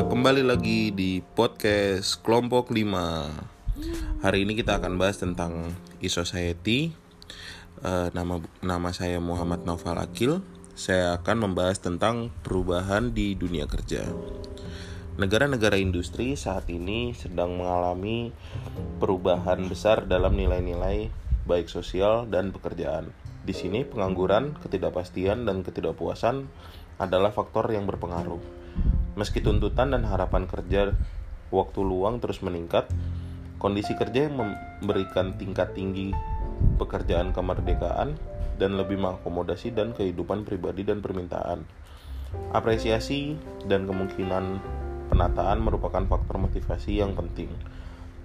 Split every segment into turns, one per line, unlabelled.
Kembali lagi di podcast kelompok 5 Hari ini kita akan bahas tentang e-society uh, nama, nama saya Muhammad Noval Akil Saya akan membahas tentang perubahan di dunia kerja Negara-negara industri saat ini sedang mengalami perubahan besar dalam nilai-nilai baik sosial dan pekerjaan. Di sini pengangguran, ketidakpastian, dan ketidakpuasan adalah faktor yang berpengaruh. Meski tuntutan dan harapan kerja waktu luang terus meningkat, kondisi kerja yang memberikan tingkat tinggi pekerjaan kemerdekaan dan lebih mengakomodasi dan kehidupan pribadi dan permintaan. Apresiasi dan kemungkinan penataan merupakan faktor motivasi yang penting,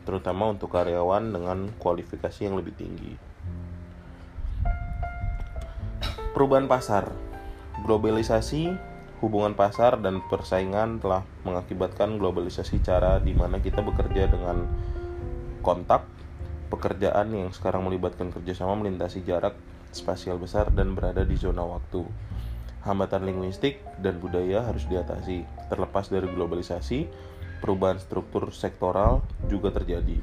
terutama untuk karyawan dengan kualifikasi yang lebih tinggi. Perubahan pasar Globalisasi, hubungan pasar, dan persaingan telah mengakibatkan globalisasi cara di mana kita bekerja dengan kontak, pekerjaan yang sekarang melibatkan kerjasama melintasi jarak spasial besar dan berada di zona waktu. Hambatan linguistik dan budaya harus diatasi. Terlepas dari globalisasi, perubahan struktur sektoral juga terjadi.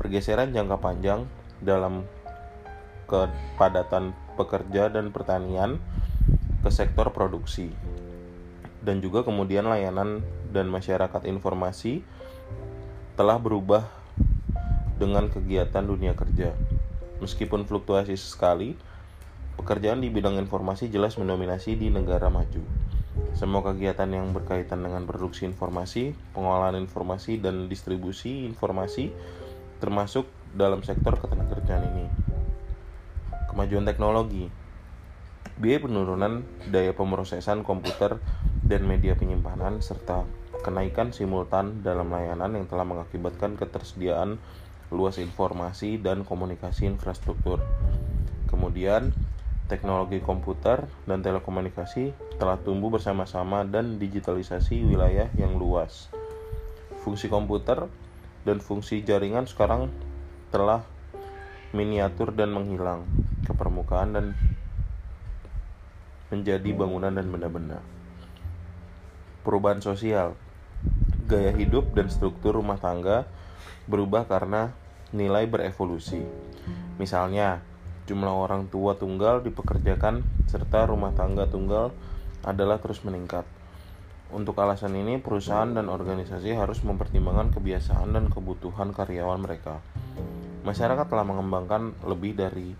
Pergeseran jangka panjang dalam kepadatan pekerja dan pertanian ke sektor produksi dan juga kemudian layanan dan masyarakat informasi telah berubah dengan kegiatan dunia kerja. Meskipun fluktuasi sekali, pekerjaan di bidang informasi jelas mendominasi di negara maju. Semua kegiatan yang berkaitan dengan produksi informasi, pengolahan informasi, dan distribusi informasi termasuk dalam sektor ketenagakerjaan ini. Kemajuan teknologi biaya penurunan daya pemrosesan komputer dan media penyimpanan serta kenaikan simultan dalam layanan yang telah mengakibatkan ketersediaan luas informasi dan komunikasi infrastruktur. Kemudian, teknologi komputer dan telekomunikasi telah tumbuh bersama-sama dan digitalisasi wilayah yang luas. Fungsi komputer dan fungsi jaringan sekarang telah miniatur dan menghilang ke permukaan dan menjadi bangunan dan benda-benda. Perubahan sosial, gaya hidup dan struktur rumah tangga berubah karena nilai berevolusi. Misalnya, jumlah orang tua tunggal dipekerjakan serta rumah tangga tunggal adalah terus meningkat. Untuk alasan ini, perusahaan dan organisasi harus mempertimbangkan kebiasaan dan kebutuhan karyawan mereka. Masyarakat telah mengembangkan lebih dari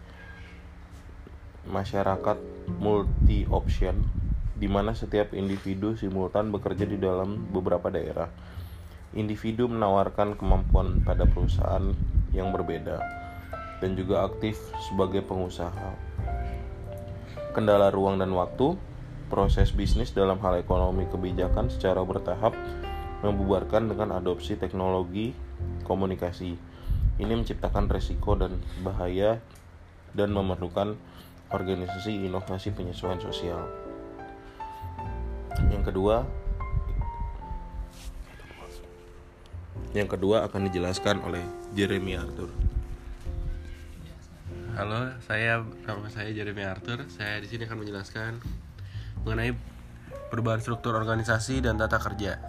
masyarakat multi option di mana setiap individu simultan bekerja di dalam beberapa daerah. Individu menawarkan kemampuan pada perusahaan yang berbeda dan juga aktif sebagai pengusaha. Kendala ruang dan waktu, proses bisnis dalam hal ekonomi kebijakan secara bertahap membubarkan dengan adopsi teknologi komunikasi. Ini menciptakan resiko dan bahaya dan memerlukan organisasi inovasi penyesuaian sosial. Yang kedua, yang kedua akan dijelaskan oleh Jeremy Arthur.
Halo, saya nama saya Jeremy Arthur. Saya di sini akan menjelaskan mengenai perubahan struktur organisasi dan tata kerja.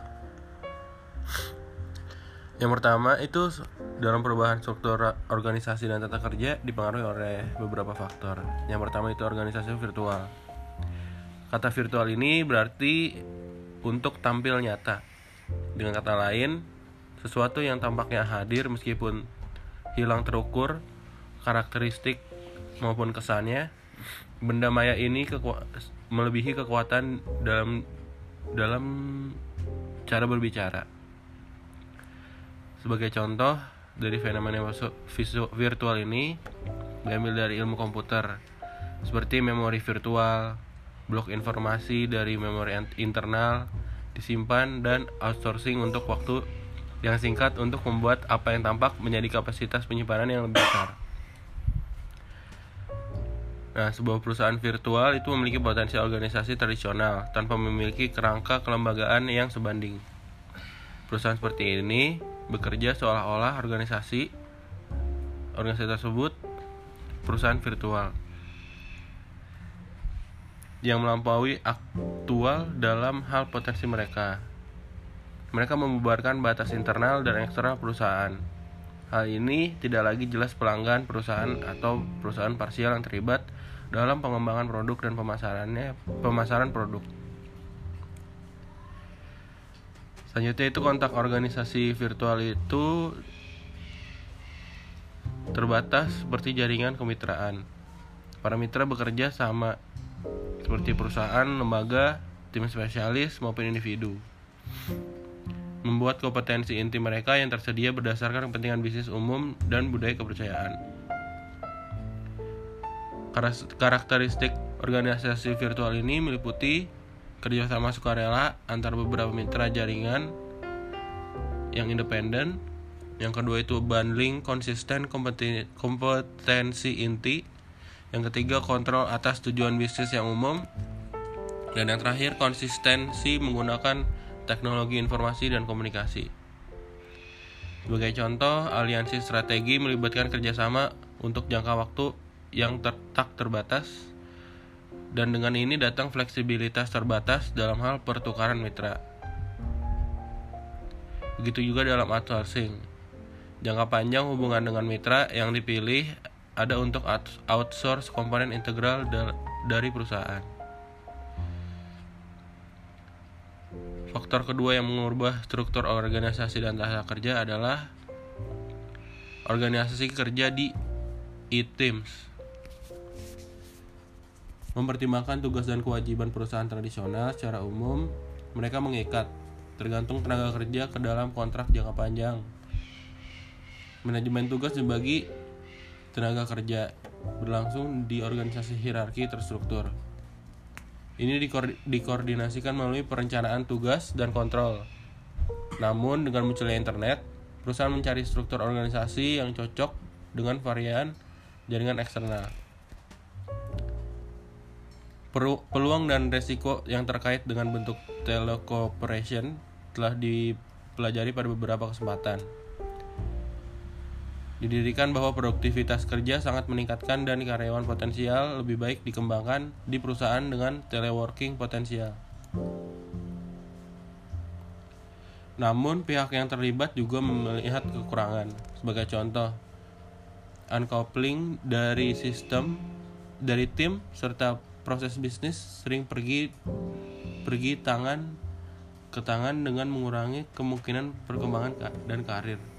Yang pertama itu dalam perubahan struktur organisasi dan tata kerja dipengaruhi oleh beberapa faktor. Yang pertama itu organisasi virtual. Kata virtual ini berarti untuk tampil nyata. Dengan kata lain, sesuatu yang tampaknya hadir meskipun hilang terukur karakteristik maupun kesannya, benda maya ini keku melebihi kekuatan dalam dalam cara berbicara. Sebagai contoh dari fenomena virtual ini diambil dari ilmu komputer seperti memori virtual, blok informasi dari memori internal disimpan dan outsourcing untuk waktu yang singkat untuk membuat apa yang tampak menjadi kapasitas penyimpanan yang lebih besar. Nah, sebuah perusahaan virtual itu memiliki potensi organisasi tradisional tanpa memiliki kerangka kelembagaan yang sebanding. Perusahaan seperti ini bekerja seolah-olah organisasi organisasi tersebut perusahaan virtual yang melampaui aktual dalam hal potensi mereka. mereka membubarkan batas internal dan eksternal perusahaan. Hal ini tidak lagi jelas pelanggan perusahaan atau perusahaan parsial yang terlibat dalam pengembangan produk dan pemasarannya pemasaran produk. Selanjutnya itu kontak organisasi virtual itu terbatas seperti jaringan kemitraan. Para mitra bekerja sama seperti perusahaan, lembaga, tim spesialis maupun individu. Membuat kompetensi inti mereka yang tersedia berdasarkan kepentingan bisnis umum dan budaya kepercayaan. Karakteristik organisasi virtual ini meliputi kerjasama sukarela antar beberapa mitra jaringan yang independen. Yang kedua itu bundling konsisten kompetensi inti. Yang ketiga kontrol atas tujuan bisnis yang umum. Dan yang terakhir konsistensi menggunakan teknologi informasi dan komunikasi. Sebagai contoh, aliansi strategi melibatkan kerjasama untuk jangka waktu yang ter tak terbatas dan dengan ini datang fleksibilitas terbatas dalam hal pertukaran mitra. Begitu juga dalam outsourcing. Jangka panjang hubungan dengan mitra yang dipilih ada untuk outsource komponen integral dari perusahaan. Faktor kedua yang mengubah struktur organisasi dan tata kerja adalah organisasi kerja di e-teams mempertimbangkan tugas dan kewajiban perusahaan tradisional secara umum, mereka mengikat tergantung tenaga kerja ke dalam kontrak jangka panjang. Manajemen tugas dibagi tenaga kerja berlangsung di organisasi hierarki terstruktur. Ini dikoordinasikan melalui perencanaan tugas dan kontrol. Namun dengan munculnya internet, perusahaan mencari struktur organisasi yang cocok dengan varian jaringan eksternal peluang dan resiko yang terkait dengan bentuk telecooperation telah dipelajari pada beberapa kesempatan. Didirikan bahwa produktivitas kerja sangat meningkatkan dan karyawan potensial lebih baik dikembangkan di perusahaan dengan teleworking potensial. Namun pihak yang terlibat juga melihat kekurangan. Sebagai contoh, uncoupling dari sistem dari tim serta proses bisnis sering pergi pergi tangan ke tangan dengan mengurangi kemungkinan perkembangan dan karir.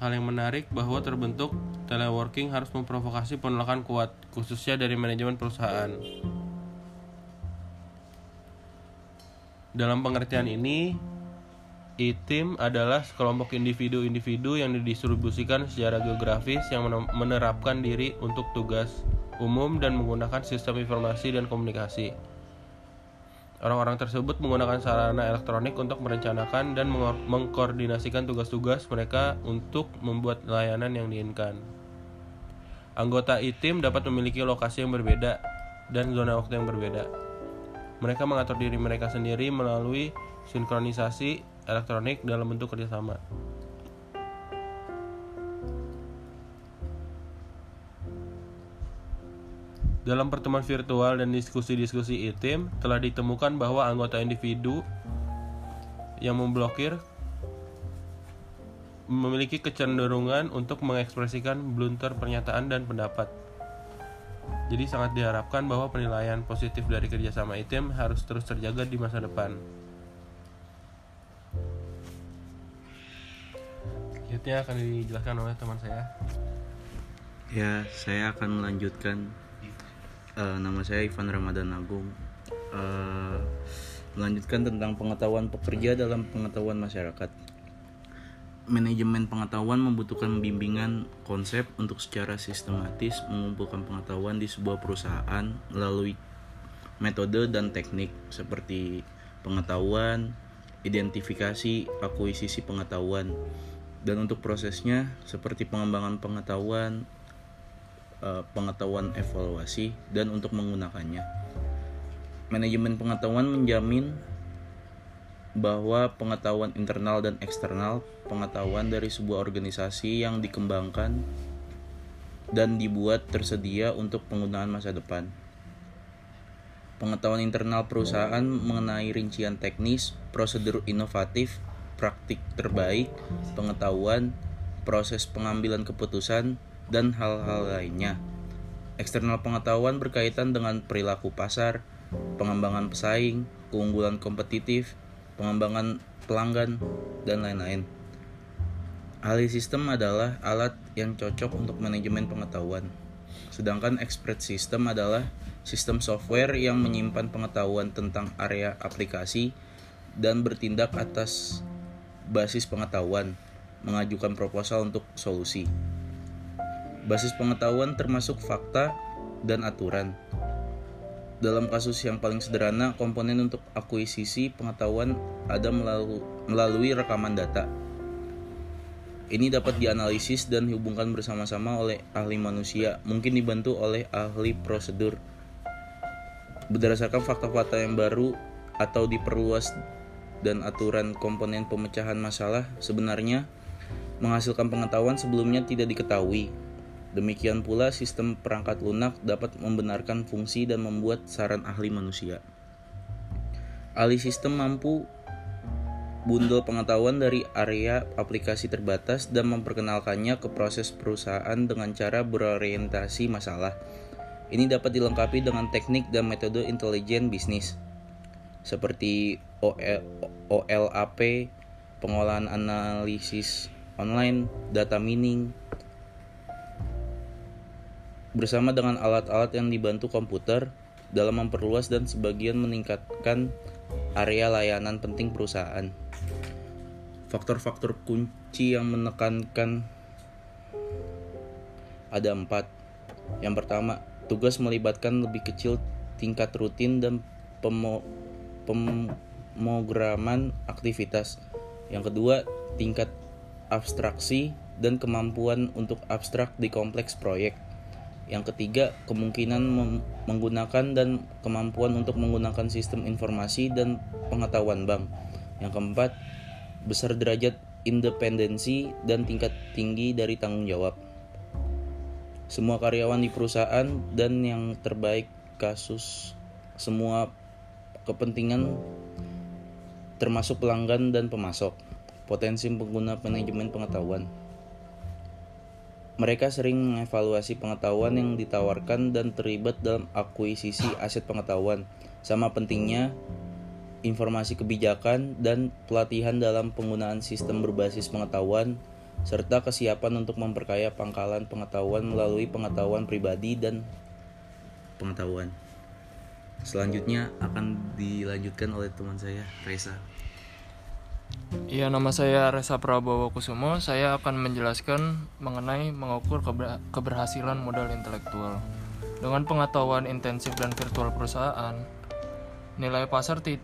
Hal yang menarik bahwa terbentuk teleworking harus memprovokasi penolakan kuat, khususnya dari manajemen perusahaan. Dalam pengertian ini, E-team adalah sekelompok individu-individu yang didistribusikan secara geografis yang menerapkan diri untuk tugas umum dan menggunakan sistem informasi dan komunikasi. Orang-orang tersebut menggunakan sarana elektronik untuk merencanakan dan mengkoordinasikan tugas-tugas mereka untuk membuat layanan yang diinginkan. Anggota e-team dapat memiliki lokasi yang berbeda dan zona waktu yang berbeda. Mereka mengatur diri mereka sendiri melalui sinkronisasi elektronik dalam bentuk kerjasama. Dalam pertemuan virtual dan diskusi-diskusi e-team telah ditemukan bahwa anggota individu yang memblokir memiliki kecenderungan untuk mengekspresikan blunter pernyataan dan pendapat. Jadi sangat diharapkan bahwa penilaian positif dari kerjasama e-team harus terus terjaga di masa depan. Selanjutnya akan dijelaskan oleh teman saya.
Ya, saya akan melanjutkan uh, nama saya Ivan Ramadan Agung. Uh, melanjutkan tentang pengetahuan pekerja dalam pengetahuan masyarakat. Manajemen pengetahuan membutuhkan bimbingan konsep untuk secara sistematis mengumpulkan pengetahuan di sebuah perusahaan melalui metode dan teknik seperti pengetahuan, identifikasi, akuisisi pengetahuan, dan untuk prosesnya seperti pengembangan pengetahuan, uh, pengetahuan evaluasi dan untuk menggunakannya. Manajemen pengetahuan menjamin bahwa pengetahuan internal dan eksternal, pengetahuan dari sebuah organisasi yang dikembangkan dan dibuat tersedia untuk penggunaan masa depan. pengetahuan internal perusahaan mengenai rincian teknis, prosedur inovatif, praktik terbaik, pengetahuan, proses pengambilan keputusan, dan hal-hal lainnya. Eksternal pengetahuan berkaitan dengan perilaku pasar, pengembangan pesaing, keunggulan kompetitif, pengembangan pelanggan, dan lain-lain. Ahli sistem adalah alat yang cocok untuk manajemen pengetahuan. Sedangkan expert system adalah sistem software yang menyimpan pengetahuan tentang area aplikasi dan bertindak atas basis pengetahuan, mengajukan proposal untuk solusi. Basis pengetahuan termasuk fakta dan aturan. Dalam kasus yang paling sederhana, komponen untuk akuisisi pengetahuan ada melalui, rekaman data. Ini dapat dianalisis dan dihubungkan bersama-sama oleh ahli manusia, mungkin dibantu oleh ahli prosedur. Berdasarkan fakta-fakta yang baru atau diperluas dan aturan komponen pemecahan masalah sebenarnya menghasilkan pengetahuan sebelumnya tidak diketahui. Demikian pula sistem perangkat lunak dapat membenarkan fungsi dan membuat saran ahli manusia. Ahli sistem mampu bundel pengetahuan dari area aplikasi terbatas dan memperkenalkannya ke proses perusahaan dengan cara berorientasi masalah. Ini dapat dilengkapi dengan teknik dan metode intelijen bisnis seperti OL, OLAP, pengolahan analisis online, data mining, bersama dengan alat-alat yang dibantu komputer dalam memperluas dan sebagian meningkatkan area layanan penting perusahaan. Faktor-faktor kunci yang menekankan ada empat. Yang pertama, tugas melibatkan lebih kecil tingkat rutin dan pemo pemrograman aktivitas. Yang kedua, tingkat abstraksi dan kemampuan untuk abstrak di kompleks proyek. Yang ketiga, kemungkinan menggunakan dan kemampuan untuk menggunakan sistem informasi dan pengetahuan bank. Yang keempat, besar derajat independensi dan tingkat tinggi dari tanggung jawab. Semua karyawan di perusahaan dan yang terbaik kasus semua kepentingan termasuk pelanggan dan pemasok. Potensi pengguna manajemen pengetahuan. Mereka sering mengevaluasi pengetahuan yang ditawarkan dan terlibat dalam akuisisi aset pengetahuan. Sama pentingnya informasi kebijakan dan pelatihan dalam penggunaan sistem berbasis pengetahuan serta kesiapan untuk memperkaya pangkalan pengetahuan melalui pengetahuan pribadi dan pengetahuan. Selanjutnya akan dilanjutkan oleh teman saya, Reza.
Iya, nama saya Reza Prabowo Kusumo. Saya akan menjelaskan mengenai mengukur keber keberhasilan modal intelektual. Dengan pengetahuan intensif dan virtual perusahaan, nilai pasar ti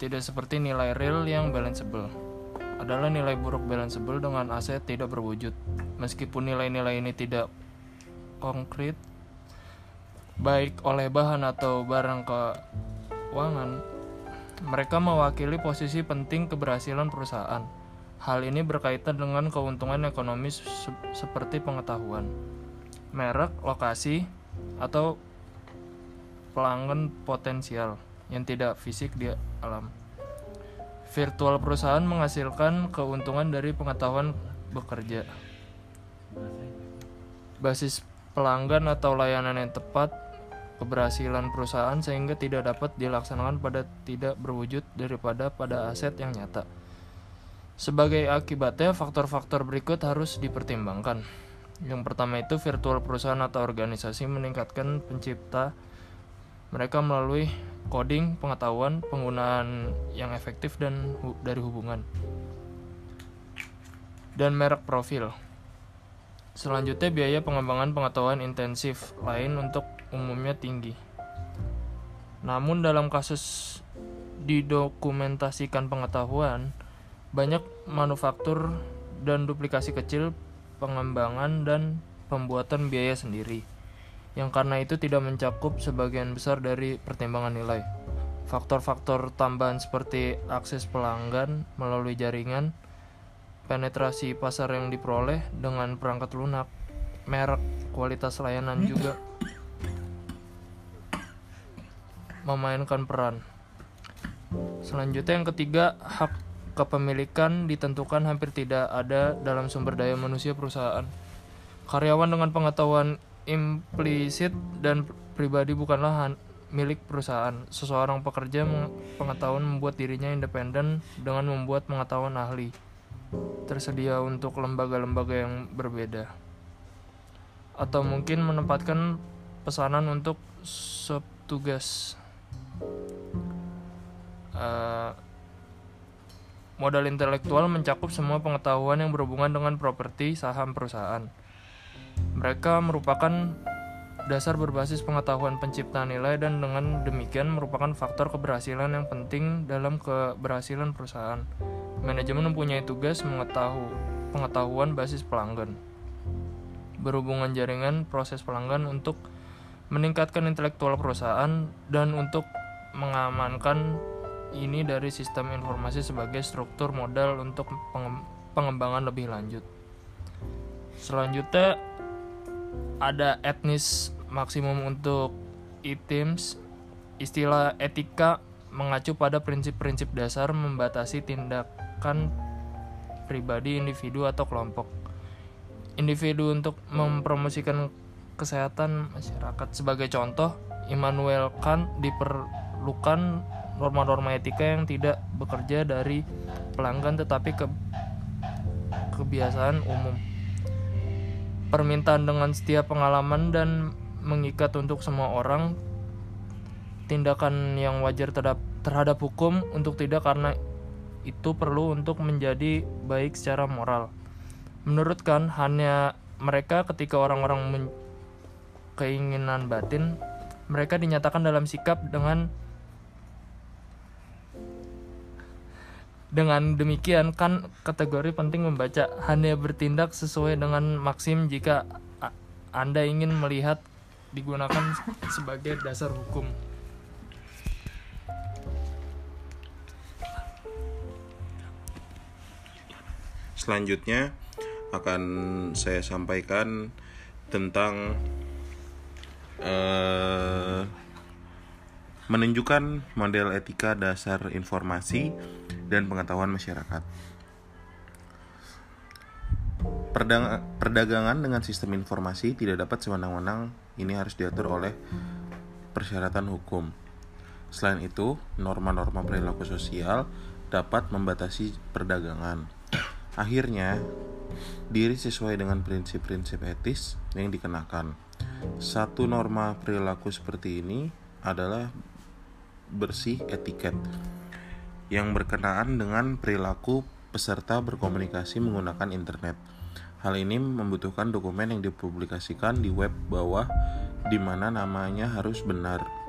tidak seperti nilai real yang balanceable. Adalah nilai buruk balanceable dengan aset tidak berwujud. Meskipun nilai-nilai ini tidak konkret, baik oleh bahan atau barang keuangan, mereka mewakili posisi penting keberhasilan perusahaan. Hal ini berkaitan dengan keuntungan ekonomis se seperti pengetahuan, merek, lokasi, atau pelanggan potensial yang tidak fisik di alam. Virtual perusahaan menghasilkan keuntungan dari pengetahuan bekerja. Basis pelanggan atau layanan yang tepat keberhasilan perusahaan sehingga tidak dapat dilaksanakan pada tidak berwujud daripada pada aset yang nyata. Sebagai akibatnya, faktor-faktor berikut harus dipertimbangkan. Yang pertama itu virtual perusahaan atau organisasi meningkatkan pencipta mereka melalui coding, pengetahuan, penggunaan yang efektif dan hu dari hubungan dan merek profil. Selanjutnya biaya pengembangan pengetahuan intensif lain untuk umumnya tinggi. Namun dalam kasus didokumentasikan pengetahuan, banyak manufaktur dan duplikasi kecil pengembangan dan pembuatan biaya sendiri, yang karena itu tidak mencakup sebagian besar dari pertimbangan nilai. Faktor-faktor tambahan seperti akses pelanggan melalui jaringan, penetrasi pasar yang diperoleh dengan perangkat lunak, merek, kualitas layanan juga memainkan peran. Selanjutnya yang ketiga, hak kepemilikan ditentukan hampir tidak ada dalam sumber daya manusia perusahaan. Karyawan dengan pengetahuan implisit dan pribadi bukanlah milik perusahaan. Seseorang pekerja pengetahuan membuat dirinya independen dengan membuat pengetahuan ahli. Tersedia untuk lembaga-lembaga yang berbeda. Atau mungkin menempatkan pesanan untuk subtugas. Eh, modal intelektual mencakup semua pengetahuan yang berhubungan dengan properti saham perusahaan. Mereka merupakan dasar berbasis pengetahuan pencipta nilai dan dengan demikian merupakan faktor keberhasilan yang penting dalam keberhasilan perusahaan. Manajemen mempunyai tugas mengetahui pengetahuan basis pelanggan. Berhubungan jaringan proses pelanggan untuk meningkatkan intelektual perusahaan dan untuk mengamankan ini dari sistem informasi sebagai struktur modal untuk pengem- pengembangan lebih lanjut. Selanjutnya ada etnis maksimum untuk items. Istilah etika mengacu pada prinsip-prinsip dasar membatasi tindakan pribadi, individu atau kelompok. Individu untuk mempromosikan kesehatan masyarakat sebagai contoh, Immanuel Kant diperlukan norma-norma etika yang tidak bekerja dari pelanggan tetapi ke kebiasaan umum. Permintaan dengan setiap pengalaman dan mengikat untuk semua orang tindakan yang wajar terhadap, terhadap hukum untuk tidak karena itu perlu untuk menjadi baik secara moral. Menurut Kant hanya mereka ketika orang-orang keinginan batin mereka dinyatakan dalam sikap dengan Dengan demikian kan kategori penting membaca hanya bertindak sesuai dengan maksim jika Anda ingin melihat digunakan sebagai dasar hukum.
Selanjutnya akan saya sampaikan tentang eh, menunjukkan model etika dasar informasi dan pengetahuan masyarakat. Perdang- perdagangan dengan sistem informasi tidak dapat sewenang-wenang ini harus diatur oleh persyaratan hukum. Selain itu, norma-norma perilaku sosial dapat membatasi perdagangan. Akhirnya, diri sesuai dengan prinsip-prinsip etis yang dikenakan. Satu norma perilaku seperti ini adalah bersih etiket yang berkenaan dengan perilaku peserta berkomunikasi menggunakan internet. Hal ini membutuhkan dokumen yang dipublikasikan di web bawah di mana namanya harus benar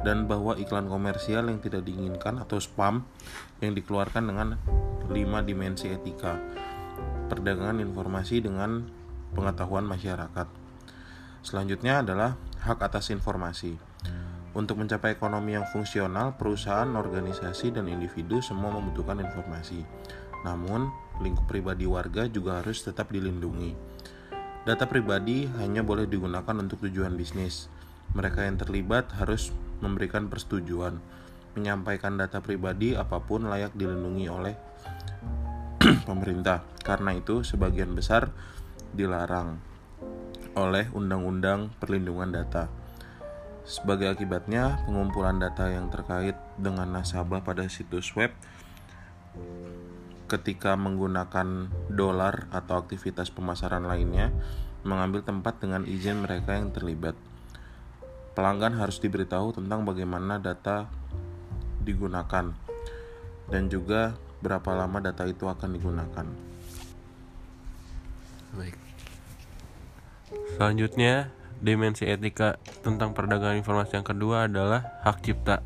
dan bahwa iklan komersial yang tidak diinginkan atau spam yang dikeluarkan dengan 5 dimensi etika perdagangan informasi dengan pengetahuan masyarakat. Selanjutnya adalah hak atas informasi. Untuk mencapai ekonomi yang fungsional, perusahaan, organisasi, dan individu semua membutuhkan informasi. Namun, lingkup pribadi warga juga harus tetap dilindungi. Data pribadi hanya boleh digunakan untuk tujuan bisnis. Mereka yang terlibat harus memberikan persetujuan. Menyampaikan data pribadi apa pun layak dilindungi oleh pemerintah. Karena itu, sebagian besar dilarang oleh Undang-Undang Perlindungan Data. Sebagai akibatnya, pengumpulan data yang terkait dengan nasabah pada situs web ketika menggunakan dolar atau aktivitas pemasaran lainnya mengambil tempat dengan izin mereka yang terlibat. Pelanggan harus diberitahu tentang bagaimana data digunakan dan juga berapa lama data itu akan digunakan.
Baik. Selanjutnya, dimensi etika tentang perdagangan informasi yang kedua adalah hak cipta.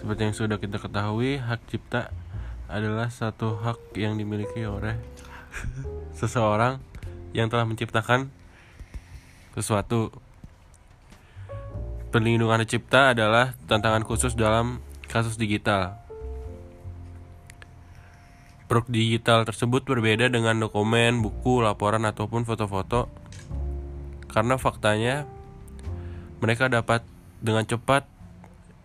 Seperti yang sudah kita ketahui, hak cipta adalah satu hak yang dimiliki oleh seseorang yang telah menciptakan sesuatu. Perlindungan cipta adalah tantangan khusus dalam kasus digital. Produk digital tersebut berbeda dengan dokumen, buku, laporan, ataupun foto-foto karena faktanya mereka dapat dengan cepat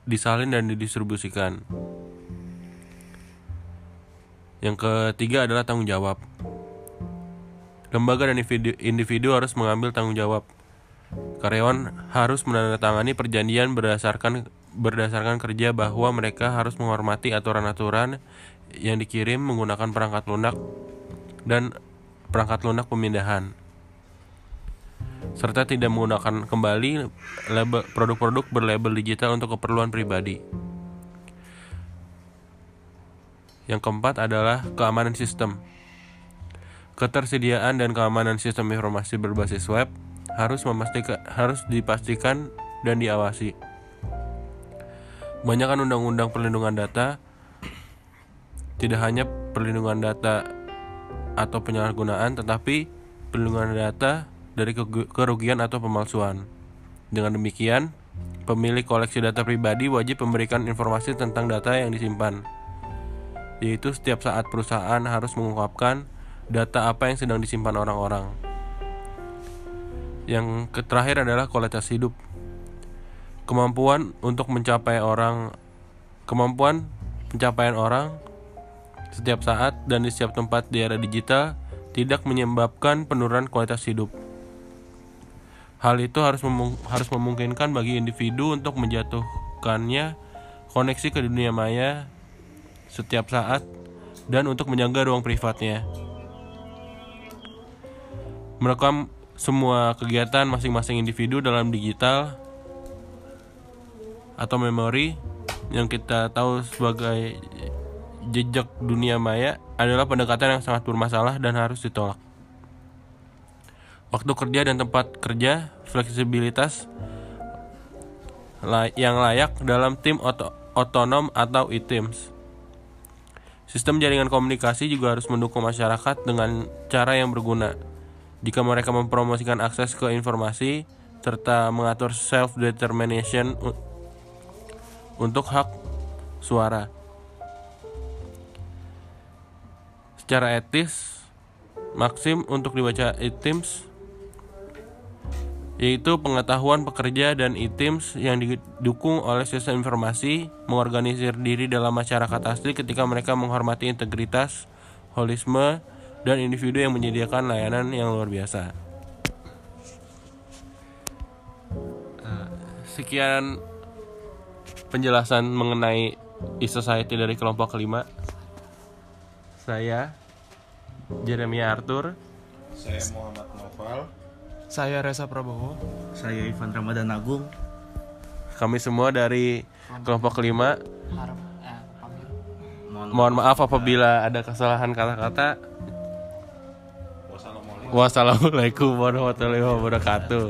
disalin dan didistribusikan. Yang ketiga adalah tanggung jawab. Lembaga dan individu, individu harus mengambil tanggung jawab. Karyawan harus menandatangani perjanjian berdasarkan berdasarkan kerja bahwa mereka harus menghormati aturan-aturan yang dikirim menggunakan perangkat lunak dan perangkat lunak pemindahan serta tidak menggunakan kembali produk-produk berlabel digital untuk keperluan pribadi. Yang keempat adalah keamanan sistem. Ketersediaan dan keamanan sistem informasi berbasis web harus memastikan harus dipastikan dan diawasi. Kebanyakan undang-undang perlindungan data tidak hanya perlindungan data atau penyalahgunaan tetapi perlindungan data dari kerugian atau pemalsuan. Dengan demikian, pemilik koleksi data pribadi wajib memberikan informasi tentang data yang disimpan. Yaitu setiap saat perusahaan harus mengungkapkan data apa yang sedang disimpan orang-orang. Yang terakhir adalah kualitas hidup. Kemampuan untuk mencapai orang kemampuan pencapaian orang setiap saat dan di setiap tempat di era digital tidak menyebabkan penurunan kualitas hidup. Hal itu harus memung harus memungkinkan bagi individu untuk menjatuhkannya koneksi ke dunia maya setiap saat dan untuk menjaga ruang privatnya. Merekam semua kegiatan masing-masing individu dalam digital atau memori yang kita tahu sebagai jejak dunia maya adalah pendekatan yang sangat bermasalah dan harus ditolak waktu kerja dan tempat kerja, fleksibilitas yang layak dalam tim otonom atau e-teams. Sistem jaringan komunikasi juga harus mendukung masyarakat dengan cara yang berguna. Jika mereka mempromosikan akses ke informasi serta mengatur self-determination untuk hak suara. Secara etis, maksim untuk dibaca e-teams yaitu pengetahuan pekerja dan e-teams yang didukung oleh sistem informasi mengorganisir diri dalam masyarakat asli ketika mereka menghormati integritas, holisme, dan individu yang menyediakan layanan yang luar biasa. Eh, sekian penjelasan mengenai e-society dari kelompok kelima. Saya Jeremy Arthur.
Saya Muhammad Noval.
Saya Reza Prabowo.
Saya Ivan Ramadan Agung.
Kami semua dari kelompok kelima.
Harap, eh,
Mohon maaf apabila ada kesalahan kata-kata.
Wassalamualaikum
Wassalamualaikum warahmatullahi wabarakatuh.